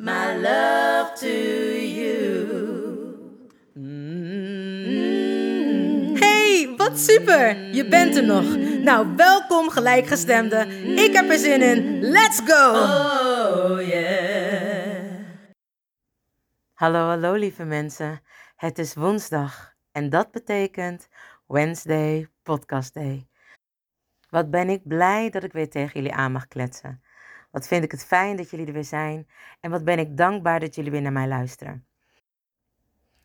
my love to you. Hey, wat super! Je bent er nog. Nou, welkom gelijkgestemde. Ik heb er zin in. Let's go! Oh yeah. Hallo, hallo lieve mensen. Het is woensdag en dat betekent Wednesday Podcast Day. Wat ben ik blij dat ik weer tegen jullie aan mag kletsen. Wat vind ik het fijn dat jullie er weer zijn en wat ben ik dankbaar dat jullie weer naar mij luisteren.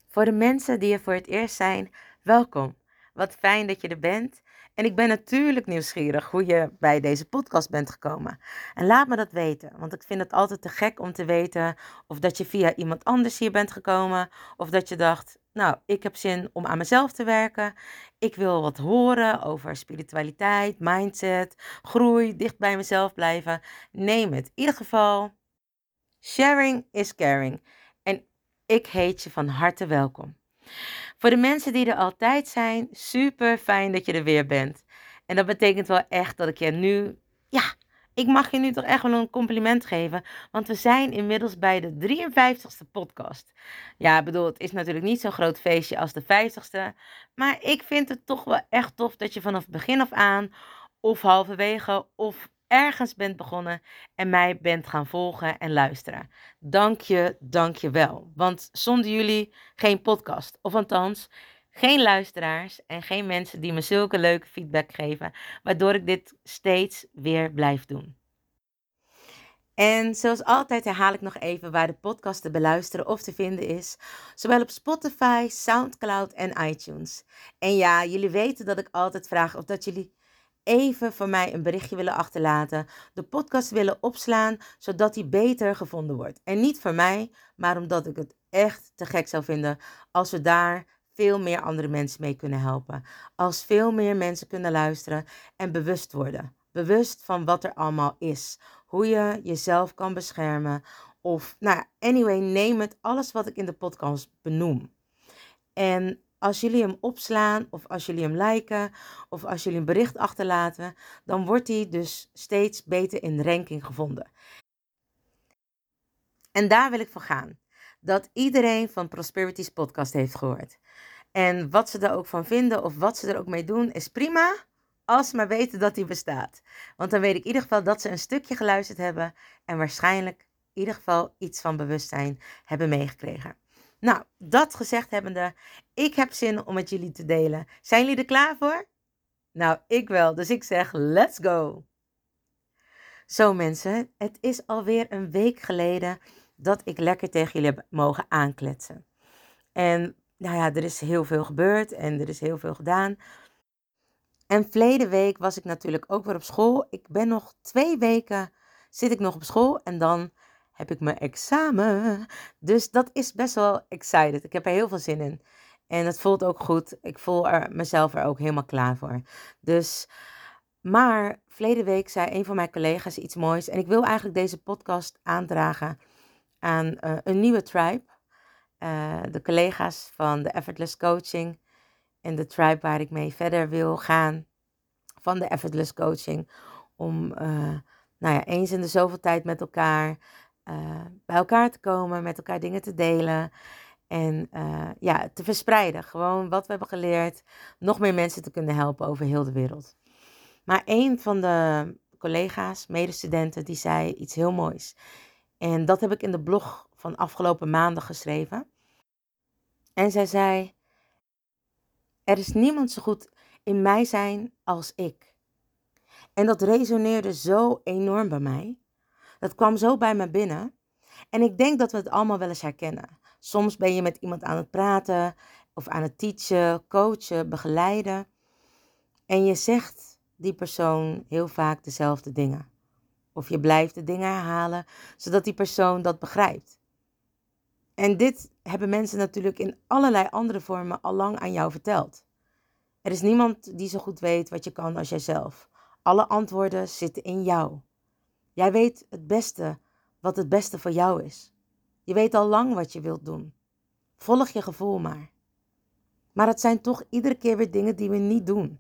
Voor de mensen die er voor het eerst zijn, welkom. Wat fijn dat je er bent. En ik ben natuurlijk nieuwsgierig hoe je bij deze podcast bent gekomen. En laat me dat weten, want ik vind het altijd te gek om te weten of dat je via iemand anders hier bent gekomen, of dat je dacht, nou, ik heb zin om aan mezelf te werken. Ik wil wat horen over spiritualiteit, mindset, groei, dicht bij mezelf blijven. Neem het. In ieder geval, sharing is caring. En ik heet je van harte welkom. Voor de mensen die er altijd zijn, super fijn dat je er weer bent. En dat betekent wel echt dat ik je nu, ja, ik mag je nu toch echt wel een compliment geven. Want we zijn inmiddels bij de 53ste podcast. Ja, ik bedoel, het is natuurlijk niet zo'n groot feestje als de 50ste. Maar ik vind het toch wel echt tof dat je vanaf begin af aan, of halverwege, of ergens bent begonnen en mij bent gaan volgen en luisteren. Dank je, dank je wel. Want zonder jullie geen podcast. Of althans, geen luisteraars en geen mensen die me zulke leuke feedback geven, waardoor ik dit steeds weer blijf doen. En zoals altijd herhaal ik nog even waar de podcast te beluisteren of te vinden is. Zowel op Spotify, Soundcloud en iTunes. En ja, jullie weten dat ik altijd vraag of dat jullie even voor mij een berichtje willen achterlaten. De podcast willen opslaan, zodat die beter gevonden wordt. En niet voor mij, maar omdat ik het echt te gek zou vinden als we daar veel meer andere mensen mee kunnen helpen. Als veel meer mensen kunnen luisteren en bewust worden. Bewust van wat er allemaal is. Hoe je jezelf kan beschermen. Of, nou, anyway, neem het. Alles wat ik in de podcast benoem. En als jullie hem opslaan, of als jullie hem liken, of als jullie een bericht achterlaten, dan wordt hij dus steeds beter in ranking gevonden. En daar wil ik voor gaan. Dat iedereen van Prosperities podcast heeft gehoord. En wat ze er ook van vinden of wat ze er ook mee doen, is prima. Als maar weten dat die bestaat. Want dan weet ik in ieder geval dat ze een stukje geluisterd hebben. En waarschijnlijk in ieder geval iets van bewustzijn hebben meegekregen. Nou, dat gezegd hebbende, ik heb zin om met jullie te delen. Zijn jullie er klaar voor? Nou, ik wel. Dus ik zeg, let's go. Zo mensen, het is alweer een week geleden dat ik lekker tegen jullie heb mogen aankletsen. En nou ja, er is heel veel gebeurd en er is heel veel gedaan. En verleden week was ik natuurlijk ook weer op school. Ik ben nog twee weken, zit ik nog op school en dan heb ik mijn examen. Dus dat is best wel excited. Ik heb er heel veel zin in. En het voelt ook goed. Ik voel er mezelf er ook helemaal klaar voor. Dus, maar verleden week zei een van mijn collega's iets moois. En ik wil eigenlijk deze podcast aandragen aan uh, een nieuwe tribe. Uh, de collega's van de Effortless Coaching. En de tribe waar ik mee verder wil gaan. Van de Effortless Coaching. Om uh, nou ja, eens in de zoveel tijd met elkaar bij elkaar te komen, met elkaar dingen te delen. En ja, te verspreiden. Gewoon wat we hebben geleerd. Nog meer mensen te kunnen helpen over heel de wereld. Maar een van de collega's, medestudenten, die zei iets heel moois. En dat heb ik in de blog van afgelopen maandag geschreven. En zij zei: Er is niemand zo goed in mij zijn als ik. En dat resoneerde zo enorm bij mij. Dat kwam zo bij me binnen. En ik denk dat we het allemaal wel eens herkennen. Soms ben je met iemand aan het praten of aan het teachen, coachen, begeleiden. En je zegt die persoon heel vaak dezelfde dingen. Of je blijft de dingen herhalen, zodat die persoon dat begrijpt. En dit hebben mensen natuurlijk in allerlei andere vormen al lang aan jou verteld. Er is niemand die zo goed weet wat je kan als jijzelf. Alle antwoorden zitten in jou. Jij weet het beste wat het beste voor jou is. Je weet al lang wat je wilt doen. Volg je gevoel maar. Maar het zijn toch iedere keer weer dingen die we niet doen.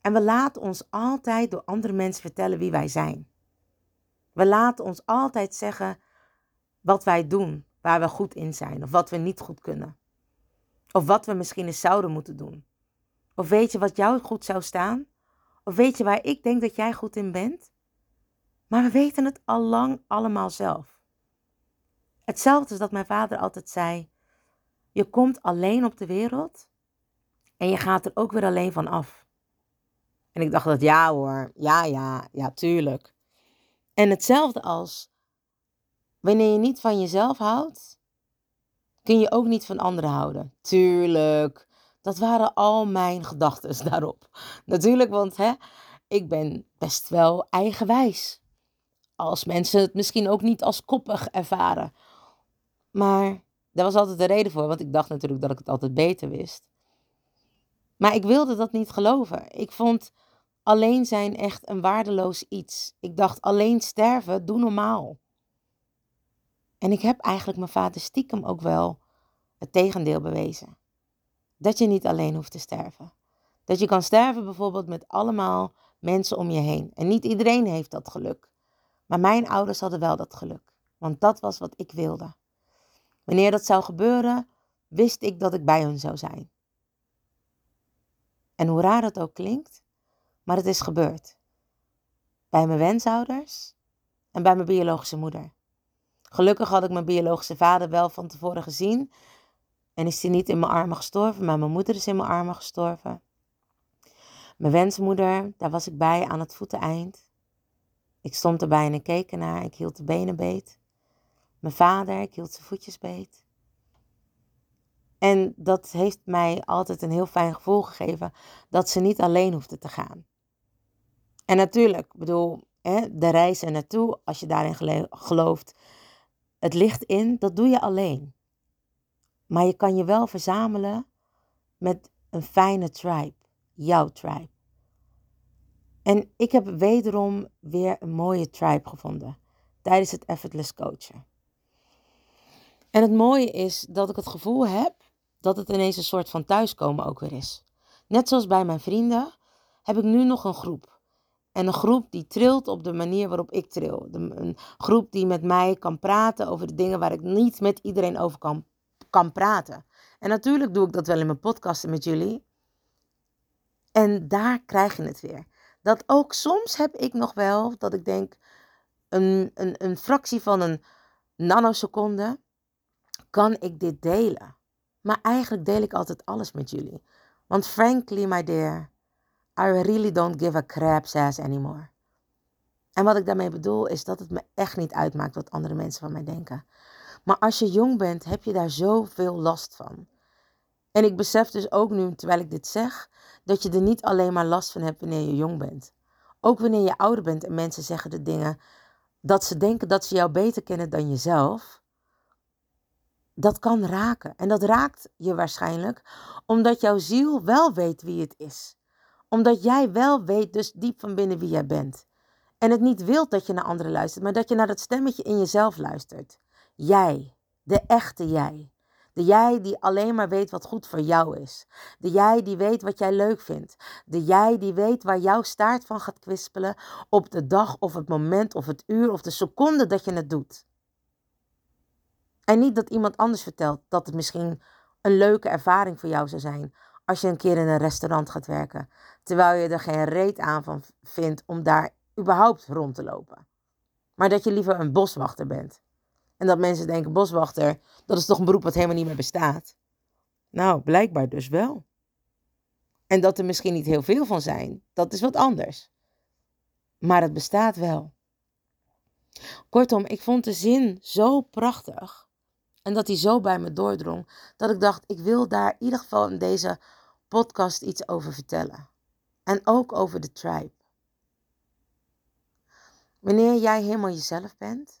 En we laten ons altijd door andere mensen vertellen wie wij zijn. We laten ons altijd zeggen wat wij doen, waar we goed in zijn of wat we niet goed kunnen. Of wat we misschien eens zouden moeten doen. Of weet je wat jou goed zou staan? Of weet je waar ik denk dat jij goed in bent? Maar we weten het al lang allemaal zelf. Hetzelfde is dat mijn vader altijd zei: Je komt alleen op de wereld en je gaat er ook weer alleen van af. En ik dacht dat ja hoor, ja, ja, ja, tuurlijk. En hetzelfde als wanneer je niet van jezelf houdt, kun je ook niet van anderen houden. Tuurlijk. Dat waren al mijn gedachten daarop. Natuurlijk, want hè, ik ben best wel eigenwijs. Als mensen het misschien ook niet als koppig ervaren. Maar daar was altijd een reden voor, want ik dacht natuurlijk dat ik het altijd beter wist. Maar ik wilde dat niet geloven. Ik vond alleen zijn echt een waardeloos iets. Ik dacht alleen sterven, doe normaal. En ik heb eigenlijk mijn vader stiekem ook wel het tegendeel bewezen. Dat je niet alleen hoeft te sterven. Dat je kan sterven bijvoorbeeld met allemaal mensen om je heen. En niet iedereen heeft dat geluk. Maar mijn ouders hadden wel dat geluk. Want dat was wat ik wilde. Wanneer dat zou gebeuren, wist ik dat ik bij hun zou zijn. En hoe raar dat ook klinkt, maar het is gebeurd. Bij mijn wensouders en bij mijn biologische moeder. Gelukkig had ik mijn biologische vader wel van tevoren gezien. En is hij niet in mijn armen gestorven, maar mijn moeder is in mijn armen gestorven. Mijn wensmoeder, daar was ik bij aan het voeteneind. Ik stond erbij en keek ernaar. Ik hield de benen beet. Mijn vader, ik hield zijn voetjes beet. En dat heeft mij altijd een heel fijn gevoel gegeven dat ze niet alleen hoefde te gaan. En natuurlijk, bedoel, hè, de reis er naartoe, als je daarin gelooft, het ligt in, dat doe je alleen. Maar je kan je wel verzamelen met een fijne tribe, jouw tribe. En ik heb wederom weer een mooie tribe gevonden tijdens het effortless coachen. En het mooie is dat ik het gevoel heb dat het ineens een soort van thuiskomen ook weer is. Net zoals bij mijn vrienden heb ik nu nog een groep. En een groep die trilt op de manier waarop ik tril. Een groep die met mij kan praten over de dingen waar ik niet met iedereen over kan, kan praten. En natuurlijk doe ik dat wel in mijn podcasten met jullie. En daar krijg je het weer. Dat ook soms heb ik nog wel dat ik denk een, een, een fractie van een nanoseconde kan ik dit delen. Maar eigenlijk deel ik altijd alles met jullie. Want frankly, my dear, I really don't give a crap's ass anymore. En wat ik daarmee bedoel is dat het me echt niet uitmaakt wat andere mensen van mij denken. Maar als je jong bent, heb je daar zoveel last van. En ik besef dus ook nu, terwijl ik dit zeg, dat je er niet alleen maar last van hebt wanneer je jong bent. Ook wanneer je ouder bent en mensen zeggen de dingen dat ze denken dat ze jou beter kennen dan jezelf. Dat kan raken. En dat raakt je waarschijnlijk omdat jouw ziel wel weet wie het is. Omdat jij wel weet dus diep van binnen wie jij bent. En het niet wilt dat je naar anderen luistert, maar dat je naar dat stemmetje in jezelf luistert. Jij, de echte jij. De jij die alleen maar weet wat goed voor jou is. De jij die weet wat jij leuk vindt. De jij die weet waar jouw staart van gaat kwispelen op de dag of het moment of het uur of de seconde dat je het doet. En niet dat iemand anders vertelt dat het misschien een leuke ervaring voor jou zou zijn als je een keer in een restaurant gaat werken, terwijl je er geen reet aan van vindt om daar überhaupt rond te lopen. Maar dat je liever een boswachter bent. En dat mensen denken, boswachter, dat is toch een beroep wat helemaal niet meer bestaat. Nou, blijkbaar dus wel. En dat er misschien niet heel veel van zijn, dat is wat anders. Maar het bestaat wel. Kortom, ik vond de zin zo prachtig. En dat hij zo bij me doordrong. Dat ik dacht, ik wil daar in ieder geval in deze podcast iets over vertellen. En ook over de tribe. Wanneer jij helemaal jezelf bent.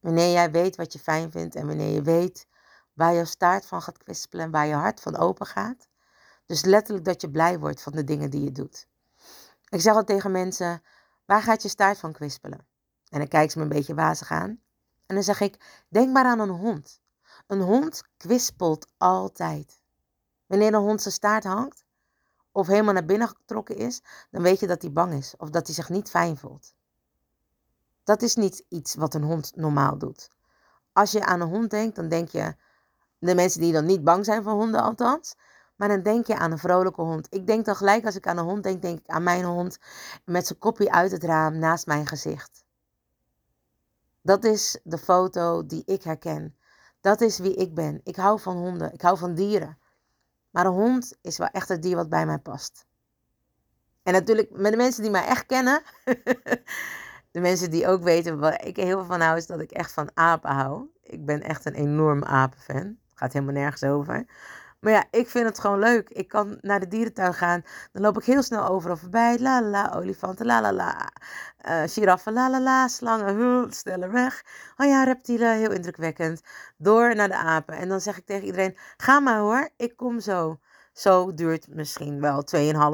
Wanneer jij weet wat je fijn vindt. En wanneer je weet waar je staart van gaat kwispelen. En waar je hart van open gaat. Dus letterlijk dat je blij wordt van de dingen die je doet. Ik zeg al tegen mensen, waar gaat je staart van kwispelen? En dan kijken ze me een beetje wazig aan. En dan zeg ik, denk maar aan een hond. Een hond kwispelt altijd. Wanneer een hond zijn staart hangt, of helemaal naar binnen getrokken is, dan weet je dat hij bang is of dat hij zich niet fijn voelt. Dat is niet iets wat een hond normaal doet. Als je aan een hond denkt, dan denk je, de mensen die dan niet bang zijn voor honden althans, maar dan denk je aan een vrolijke hond. Ik denk dan gelijk als ik aan een hond denk, denk ik aan mijn hond met zijn kopje uit het raam naast mijn gezicht. Dat is de foto die ik herken. Dat is wie ik ben. Ik hou van honden. Ik hou van dieren. Maar een hond is wel echt het dier wat bij mij past. En natuurlijk, met de mensen die mij echt kennen, de mensen die ook weten waar ik heel veel van hou, is dat ik echt van apen hou. Ik ben echt een enorm apenfan. Gaat helemaal nergens over. Maar ja, ik vind het gewoon leuk. Ik kan naar de dierentuin gaan. Dan loop ik heel snel overal voorbij. La la la, olifanten, la la la. Uh, giraffen, la la la. Slangen, huh, sneller weg. Oh ja, reptielen, heel indrukwekkend. Door naar de apen. En dan zeg ik tegen iedereen, ga maar hoor, ik kom zo. Zo duurt misschien wel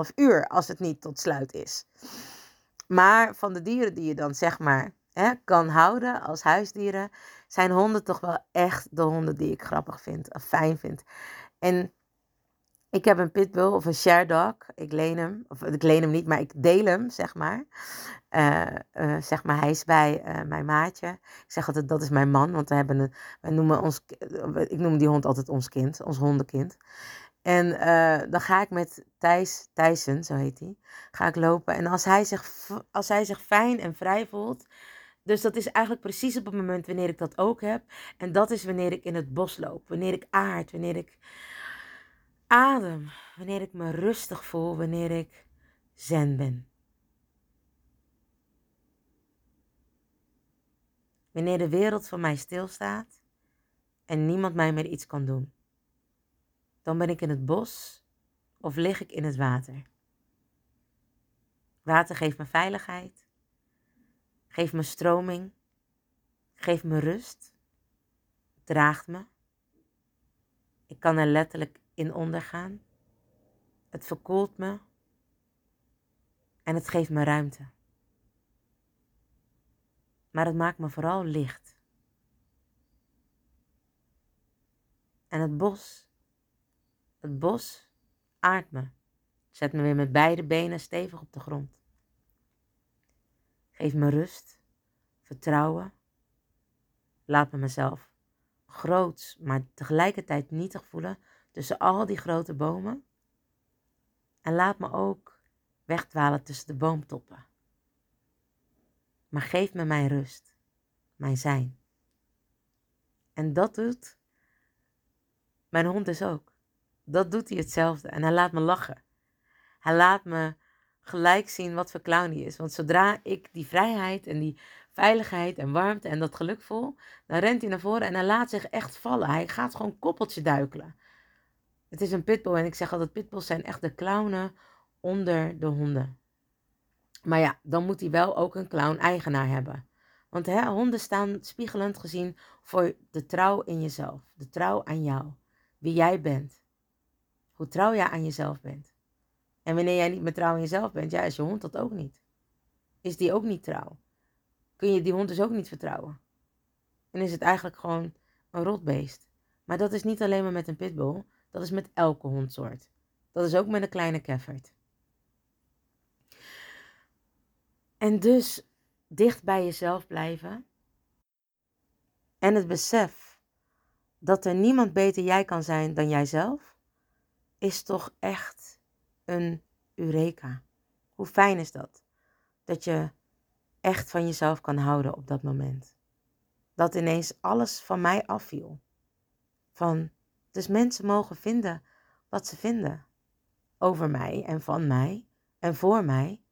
2,5 uur als het niet tot sluit is. Maar van de dieren die je dan zeg maar hè, kan houden als huisdieren, zijn honden toch wel echt de honden die ik grappig vind of fijn vind. En ik heb een pitbull of een share dog. Ik leen hem. Of ik leen hem niet, maar ik deel hem, zeg maar. Uh, uh, zeg maar, hij is bij uh, mijn maatje. Ik zeg altijd, dat is mijn man. Want we hebben een, noemen ons, ik noem die hond altijd ons kind. Ons hondenkind. En dan ga ik met Thijs, Thijssen, zo heet hij, ga ik lopen. En als hij, zich, als hij zich fijn en vrij voelt, dus dat is eigenlijk precies op het moment wanneer ik dat ook heb. En dat is wanneer ik in het bos loop, wanneer ik aard, wanneer ik adem, wanneer ik me rustig voel, wanneer ik zen ben. Wanneer de wereld voor mij stilstaat en niemand mij meer iets kan doen. Dan ben ik in het bos of lig ik in het water. Water geeft me veiligheid. Geef me stroming. Geef me rust. Draagt me. Ik kan er letterlijk in ondergaan. Het verkoelt me. En het geeft me ruimte. Maar het maakt me vooral licht. En het bos, het bos aardt me. Zet me weer met beide benen stevig op de grond. Geef me rust, vertrouwen. Laat me mezelf groot, maar tegelijkertijd nietig voelen tussen al die grote bomen. En laat me ook wegdwalen tussen de boomtoppen. Maar geef me mijn rust, mijn zijn. En dat doet mijn hond dus ook. Dat doet hij hetzelfde. En hij laat me lachen. Hij laat me gelijk zien wat voor clown hij is. Want zodra ik die vrijheid en die veiligheid en warmte en dat geluk voel, dan rent hij naar voren en hij laat zich echt vallen. Hij gaat gewoon koppeltje duikelen. Het is een pitbull en ik zeg altijd, pitbulls zijn echt de clownen onder de honden. Maar ja, dan moet hij wel ook een clown-eigenaar hebben. Want hè, honden staan spiegelend gezien voor de trouw in jezelf. De trouw aan jou. Wie jij bent. Hoe trouw jij aan jezelf bent. En wanneer jij niet meer trouw in jezelf bent, ja, is je hond dat ook niet. Is die ook niet trouw? Kun je die hond dus ook niet vertrouwen? En is het eigenlijk gewoon een rotbeest. Maar dat is niet alleen maar met een pitbull, dat is met elke hondsoort. Dat is ook met een kleine keffert. En dus dicht bij jezelf blijven. En het besef dat er niemand beter jij kan zijn dan jijzelf, is toch echt een eureka. Hoe fijn is dat? Dat je echt van jezelf kan houden op dat moment. Dat ineens alles van mij afviel. Van Dus mensen mogen vinden wat ze vinden over mij en van mij en voor mij.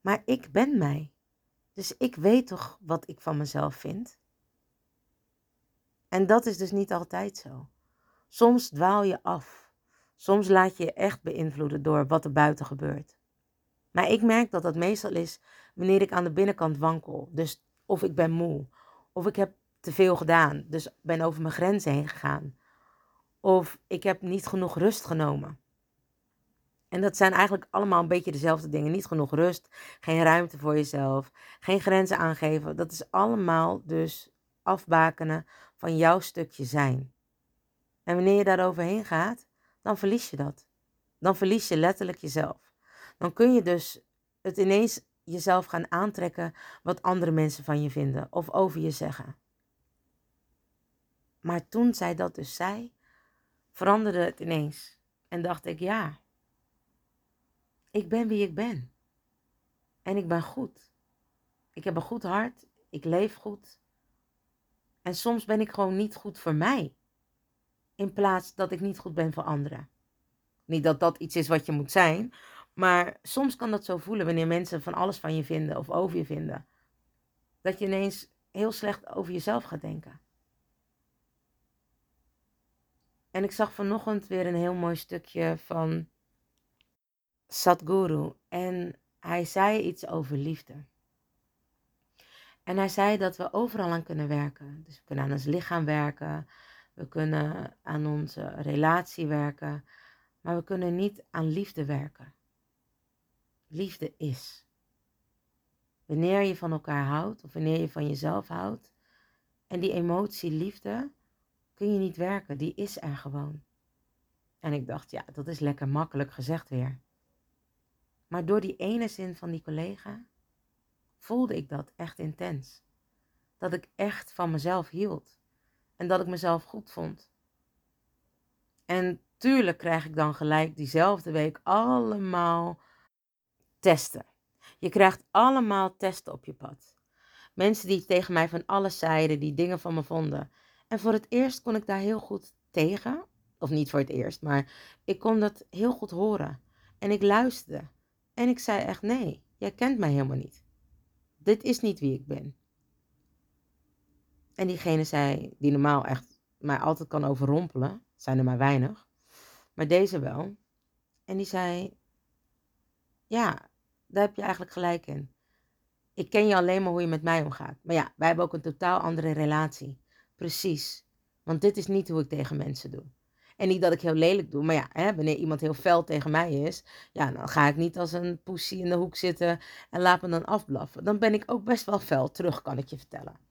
Maar ik ben mij. Dus ik weet toch wat ik van mezelf vind. En dat is dus niet altijd zo. Soms dwaal je af. Soms laat je je echt beïnvloeden door wat er buiten gebeurt. Maar ik merk dat dat meestal is wanneer ik aan de binnenkant wankel. Dus of ik ben moe, of ik heb te veel gedaan, dus ben over mijn grenzen heen gegaan. Of ik heb niet genoeg rust genomen. En dat zijn eigenlijk allemaal een beetje dezelfde dingen. Niet genoeg rust, geen ruimte voor jezelf, geen grenzen aangeven. Dat is allemaal dus afbakenen van jouw stukje zijn. En wanneer je daar overheen gaat, dan verlies je dat. Dan verlies je letterlijk jezelf. Dan kun je dus het ineens jezelf gaan aantrekken wat andere mensen van je vinden of over je zeggen. Maar toen zij dat dus zei, veranderde het ineens. En dacht ik, ja, ik ben wie ik ben. En ik ben goed. Ik heb een goed hart. Ik leef goed. En soms ben ik gewoon niet goed voor mij. In plaats dat ik niet goed ben voor anderen. Niet dat dat iets is wat je moet zijn. Maar soms kan dat zo voelen wanneer mensen van alles van je vinden of over je vinden. Dat je ineens heel slecht over jezelf gaat denken. En ik zag vanochtend weer een heel mooi stukje van Sadhguru. En hij zei iets over liefde. En hij zei dat we overal aan kunnen werken. Dus we kunnen aan ons lichaam werken. We kunnen aan onze relatie werken. Maar we kunnen niet aan liefde werken. Liefde is. Wanneer je van elkaar houdt of wanneer je van jezelf houdt. En die emotie liefde kun je niet werken. Die is er gewoon. En ik dacht, ja, dat is lekker makkelijk gezegd weer. Maar door die ene zin van die collega voelde ik dat echt intens. Dat ik echt van mezelf hield. En dat ik mezelf goed vond. En tuurlijk krijg ik dan gelijk diezelfde week allemaal testen. Je krijgt allemaal testen op je pad. Mensen die tegen mij van alles zeiden, die dingen van me vonden. En voor het eerst kon ik daar heel goed tegen. Of niet voor het eerst, maar ik kon dat heel goed horen. En ik luisterde. En ik zei echt: nee, jij kent mij helemaal niet. Dit is niet wie ik ben. En diegene zei, die normaal echt mij altijd kan overrompelen, zijn er maar weinig, maar deze wel. En die zei: Ja, daar heb je eigenlijk gelijk in. Ik ken je alleen maar hoe je met mij omgaat. Maar ja, wij hebben ook een totaal andere relatie. Precies. Want dit is niet hoe ik tegen mensen doe. En niet dat ik heel lelijk doe, maar ja, hè, wanneer iemand heel fel tegen mij is, ja, dan ga ik niet als een poesie in de hoek zitten en laat me dan afblaffen. Dan ben ik ook best wel fel terug, kan ik je vertellen.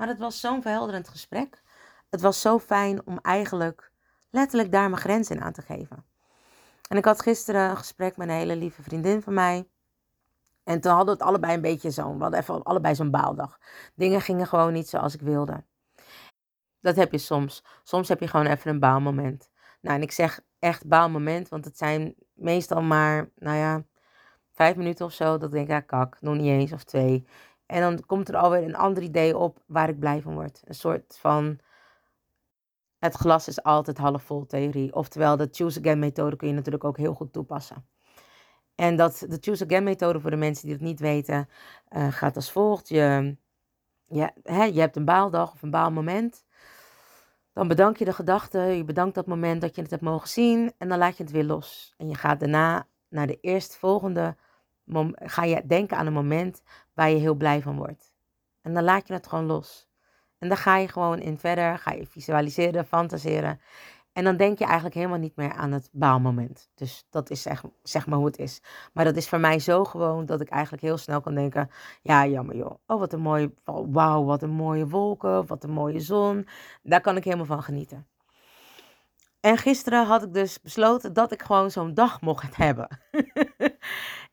Maar het was zo'n verhelderend gesprek. Het was zo fijn om eigenlijk letterlijk daar mijn grens in aan te geven. En ik had gisteren een gesprek met een hele lieve vriendin van mij. En toen hadden we het allebei een beetje zo'n, we hadden even allebei zo'n baaldag. Dingen gingen gewoon niet zoals ik wilde. Dat heb je soms. Soms heb je gewoon even een baalmoment. Nou, en ik zeg echt baalmoment, want het zijn meestal maar, nou ja, vijf minuten of zo. Dat ik denk, ja, kak, nog niet eens of twee. En dan komt er alweer een ander idee op waar ik blij van word. Een soort van, het glas is altijd half vol theorie. Oftewel, de choose again methode kun je natuurlijk ook heel goed toepassen. En dat, de choose again methode voor de mensen die het niet weten, uh, gaat als volgt. Je, je, hè, je hebt een baaldag of een baalmoment. Dan bedank je de gedachte, je bedankt dat moment dat je het hebt mogen zien en dan laat je het weer los. En je gaat daarna naar de eerstvolgende, ga je denken aan een moment waar je heel blij van wordt. En dan laat je het gewoon los. En dan ga je gewoon in verder, ga je visualiseren, fantaseren. En dan denk je eigenlijk helemaal niet meer aan het baalmoment. Dus dat is zeg, maar hoe het is. Maar dat is voor mij zo gewoon dat ik eigenlijk heel snel kan denken: ja, jammer joh. Oh, wat een mooie, wauw, wat een mooie wolken, wat een mooie zon. Daar kan ik helemaal van genieten. En gisteren had ik dus besloten dat ik gewoon zo'n dag mocht hebben.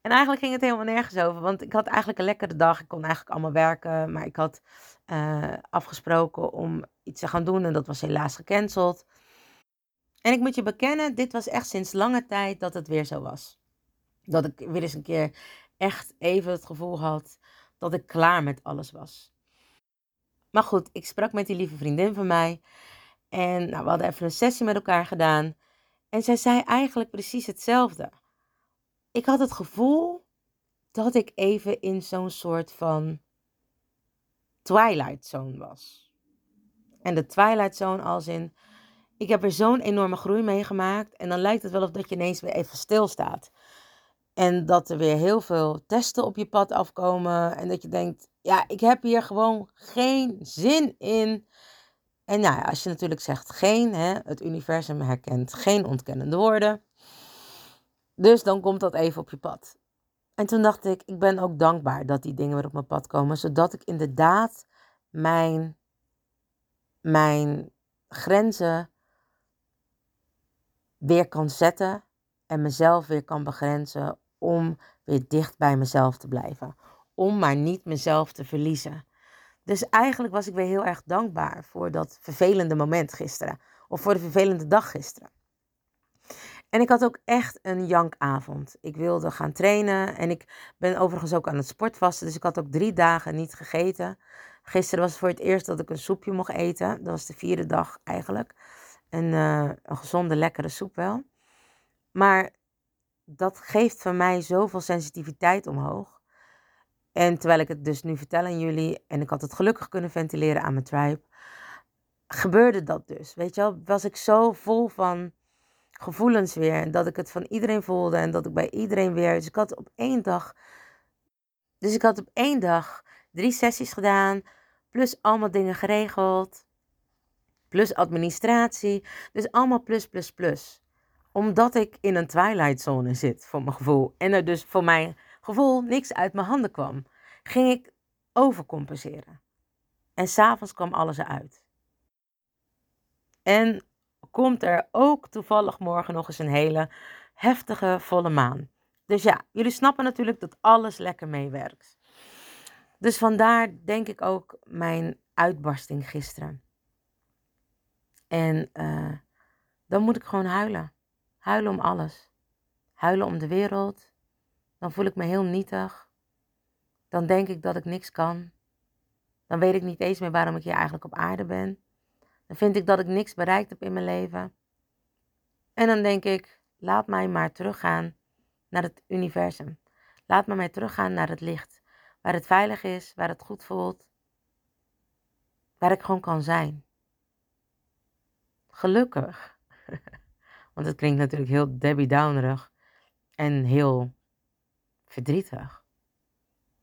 En eigenlijk ging het helemaal nergens over, want ik had eigenlijk een lekkere dag. Ik kon eigenlijk allemaal werken, maar ik had uh, afgesproken om iets te gaan doen en dat was helaas gecanceld. En ik moet je bekennen, dit was echt sinds lange tijd dat het weer zo was. Dat ik weer eens een keer echt even het gevoel had dat ik klaar met alles was. Maar goed, ik sprak met die lieve vriendin van mij. En nou, we hadden even een sessie met elkaar gedaan. En zij zei eigenlijk precies hetzelfde. Ik had het gevoel dat ik even in zo'n soort van Twilight Zone was. En de Twilight Zone als in, ik heb er zo'n enorme groei meegemaakt. En dan lijkt het wel of dat je ineens weer even stilstaat. En dat er weer heel veel testen op je pad afkomen. En dat je denkt, ja, ik heb hier gewoon geen zin in. En nou ja, als je natuurlijk zegt geen, hè, het universum herkent geen ontkennende woorden. Dus dan komt dat even op je pad. En toen dacht ik, ik ben ook dankbaar dat die dingen weer op mijn pad komen, zodat ik inderdaad mijn, mijn grenzen weer kan zetten en mezelf weer kan begrenzen om weer dicht bij mezelf te blijven. Om maar niet mezelf te verliezen. Dus eigenlijk was ik weer heel erg dankbaar voor dat vervelende moment gisteren. Of voor de vervelende dag gisteren. En ik had ook echt een jankavond. Ik wilde gaan trainen en ik ben overigens ook aan het sportvasten. Dus ik had ook drie dagen niet gegeten. Gisteren was het voor het eerst dat ik een soepje mocht eten. Dat was de vierde dag eigenlijk. En, uh, een gezonde, lekkere soep wel. Maar dat geeft voor mij zoveel sensitiviteit omhoog. En terwijl ik het dus nu vertel aan jullie en ik had het gelukkig kunnen ventileren aan mijn tribe, gebeurde dat dus. Weet je wel, was ik zo vol van gevoelens weer en dat ik het van iedereen voelde en dat ik bij iedereen weer. Dus ik had op één dag, dus ik had op één dag drie sessies gedaan, plus allemaal dingen geregeld, plus administratie, dus allemaal plus, plus, plus omdat ik in een twilight zone zit, voor mijn gevoel. En er dus voor mijn gevoel niks uit mijn handen kwam. Ging ik overcompenseren. En s'avonds kwam alles eruit. En komt er ook toevallig morgen nog eens een hele heftige volle maan. Dus ja, jullie snappen natuurlijk dat alles lekker meewerkt. Dus vandaar denk ik ook mijn uitbarsting gisteren. En uh, dan moet ik gewoon huilen. Huilen om alles. Huilen om de wereld. Dan voel ik me heel nietig. Dan denk ik dat ik niks kan. Dan weet ik niet eens meer waarom ik hier eigenlijk op aarde ben. Dan vind ik dat ik niks bereikt heb in mijn leven. En dan denk ik, laat mij maar teruggaan naar het universum. Laat mij teruggaan naar het licht. Waar het veilig is, waar het goed voelt. Waar ik gewoon kan zijn. Gelukkig. Want het klinkt natuurlijk heel Debbie Downerig en heel verdrietig.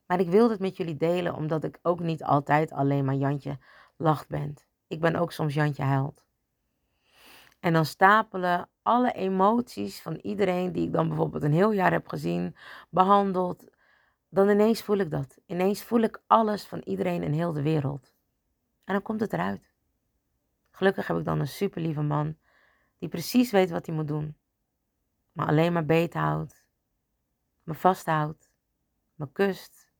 Maar ik wil het met jullie delen omdat ik ook niet altijd alleen maar Jantje lacht ben. Ik ben ook soms Jantje huilt. En dan stapelen alle emoties van iedereen die ik dan bijvoorbeeld een heel jaar heb gezien, behandeld. Dan ineens voel ik dat. Ineens voel ik alles van iedereen in heel de wereld. En dan komt het eruit. Gelukkig heb ik dan een super lieve man die precies weet wat hij moet doen, maar alleen maar beet houdt, me vasthoudt, me kust,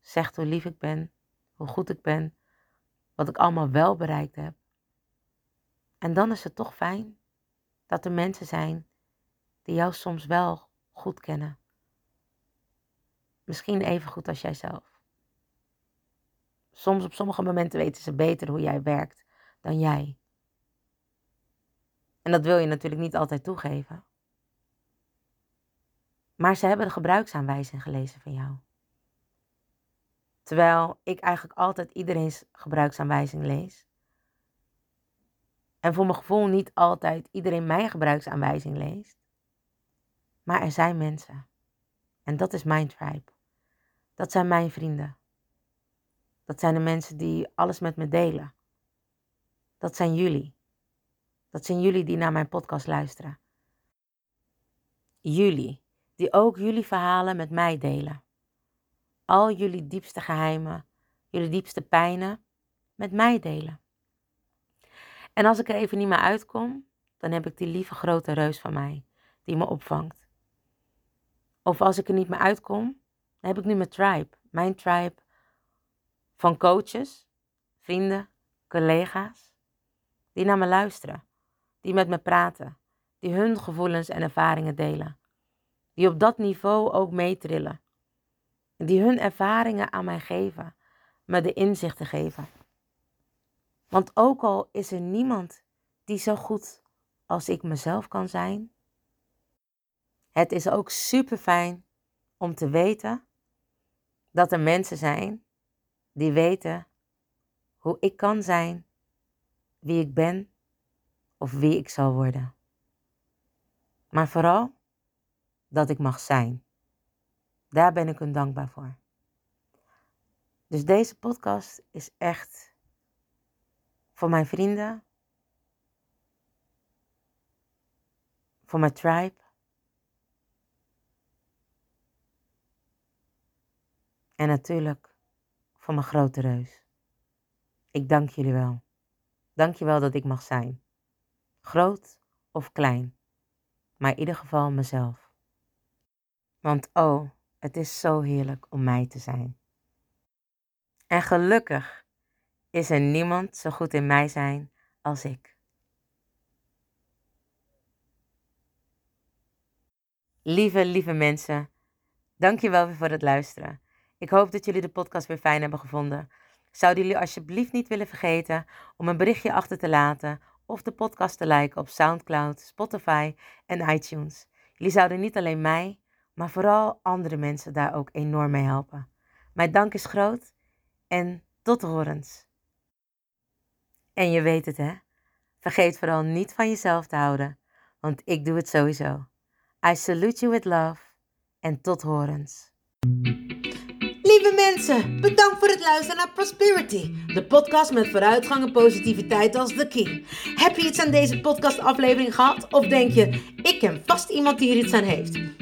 zegt hoe lief ik ben, hoe goed ik ben, wat ik allemaal wel bereikt heb. En dan is het toch fijn dat er mensen zijn die jou soms wel goed kennen. Misschien even goed als jijzelf. Soms op sommige momenten weten ze beter hoe jij werkt dan jij. En dat wil je natuurlijk niet altijd toegeven. Maar ze hebben de gebruiksaanwijzing gelezen van jou. Terwijl ik eigenlijk altijd iedereen's gebruiksaanwijzing lees. En voor mijn gevoel niet altijd iedereen mijn gebruiksaanwijzing leest. Maar er zijn mensen. En dat is mijn tribe. Dat zijn mijn vrienden. Dat zijn de mensen die alles met me delen. Dat zijn jullie. Dat zijn jullie die naar mijn podcast luisteren. Jullie, die ook jullie verhalen met mij delen. Al jullie diepste geheimen, jullie diepste pijnen met mij delen. En als ik er even niet meer uitkom, dan heb ik die lieve grote reus van mij die me opvangt. Of als ik er niet meer uitkom, dan heb ik nu mijn tribe. Mijn tribe van coaches, vrienden, collega's, die naar me luisteren die met me praten, die hun gevoelens en ervaringen delen, die op dat niveau ook meetrillen, en die hun ervaringen aan mij geven, me de inzichten geven. Want ook al is er niemand die zo goed als ik mezelf kan zijn. Het is ook super fijn om te weten dat er mensen zijn die weten hoe ik kan zijn, wie ik ben of wie ik zal worden. Maar vooral dat ik mag zijn. Daar ben ik hun dankbaar voor. Dus deze podcast is echt voor mijn vrienden, voor mijn tribe. En natuurlijk voor mijn grote reus. Ik dank jullie wel. Dank je wel dat ik mag zijn. Groot of klein, maar in ieder geval mezelf. Want oh, het is zo heerlijk om mij te zijn. En gelukkig is er niemand zo goed in mij zijn als ik. Lieve, lieve mensen, dank je wel weer voor het luisteren. Ik hoop dat jullie de podcast weer fijn hebben gevonden. Zouden jullie alsjeblieft niet willen vergeten om een berichtje achter te laten of de podcast te liken op SoundCloud, Spotify en iTunes. Jullie zouden niet alleen mij, maar vooral andere mensen daar ook enorm mee helpen. Mijn dank is groot en tot horens. En je weet het hè, vergeet vooral niet van jezelf te houden, want ik doe het sowieso. I salute you with love en tot horens. Lieve mensen, bedankt voor het luisteren naar Prosperity, de podcast met vooruitgang en positiviteit als de key. Heb je iets aan deze podcastaflevering gehad? Of denk je, ik ken vast iemand die er iets aan heeft?